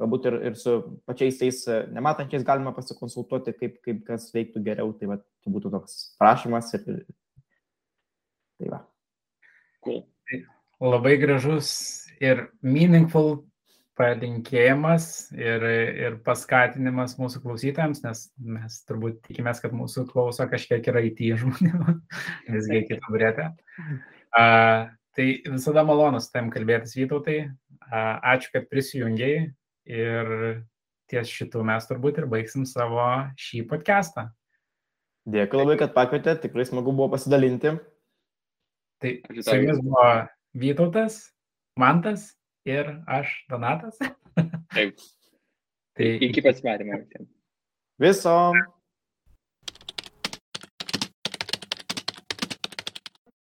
S3: galbūt ir, ir su pačiais tais e, nematančiais galima pasikonsultuoti, kaip, kaip kas veiktų geriau. Tai va, čia būtų toks prašymas ir, tai va.
S2: Cool. Labai gražus ir meaningful palinkėjimas ir, ir paskatinimas mūsų klausytojams, nes mes turbūt tikimės, kad mūsų klauso kažkiek yra IT žmonių, visgi kitų brėtė. Uh, tai visada malonus tam kalbėtis Vytautai. Uh, ačiū, kad prisijungiai Ir ties šitų mes turbūt ir baigsim savo šį podcastą.
S3: Dėkui labai, kad pakvietė, tikrai smagu buvo pasidalinti.
S2: Tai su jumis buvo Vytautas, Mantas ir aš, Donatas.
S1: Taip. tai iki pasimatymo visiems.
S3: Viso.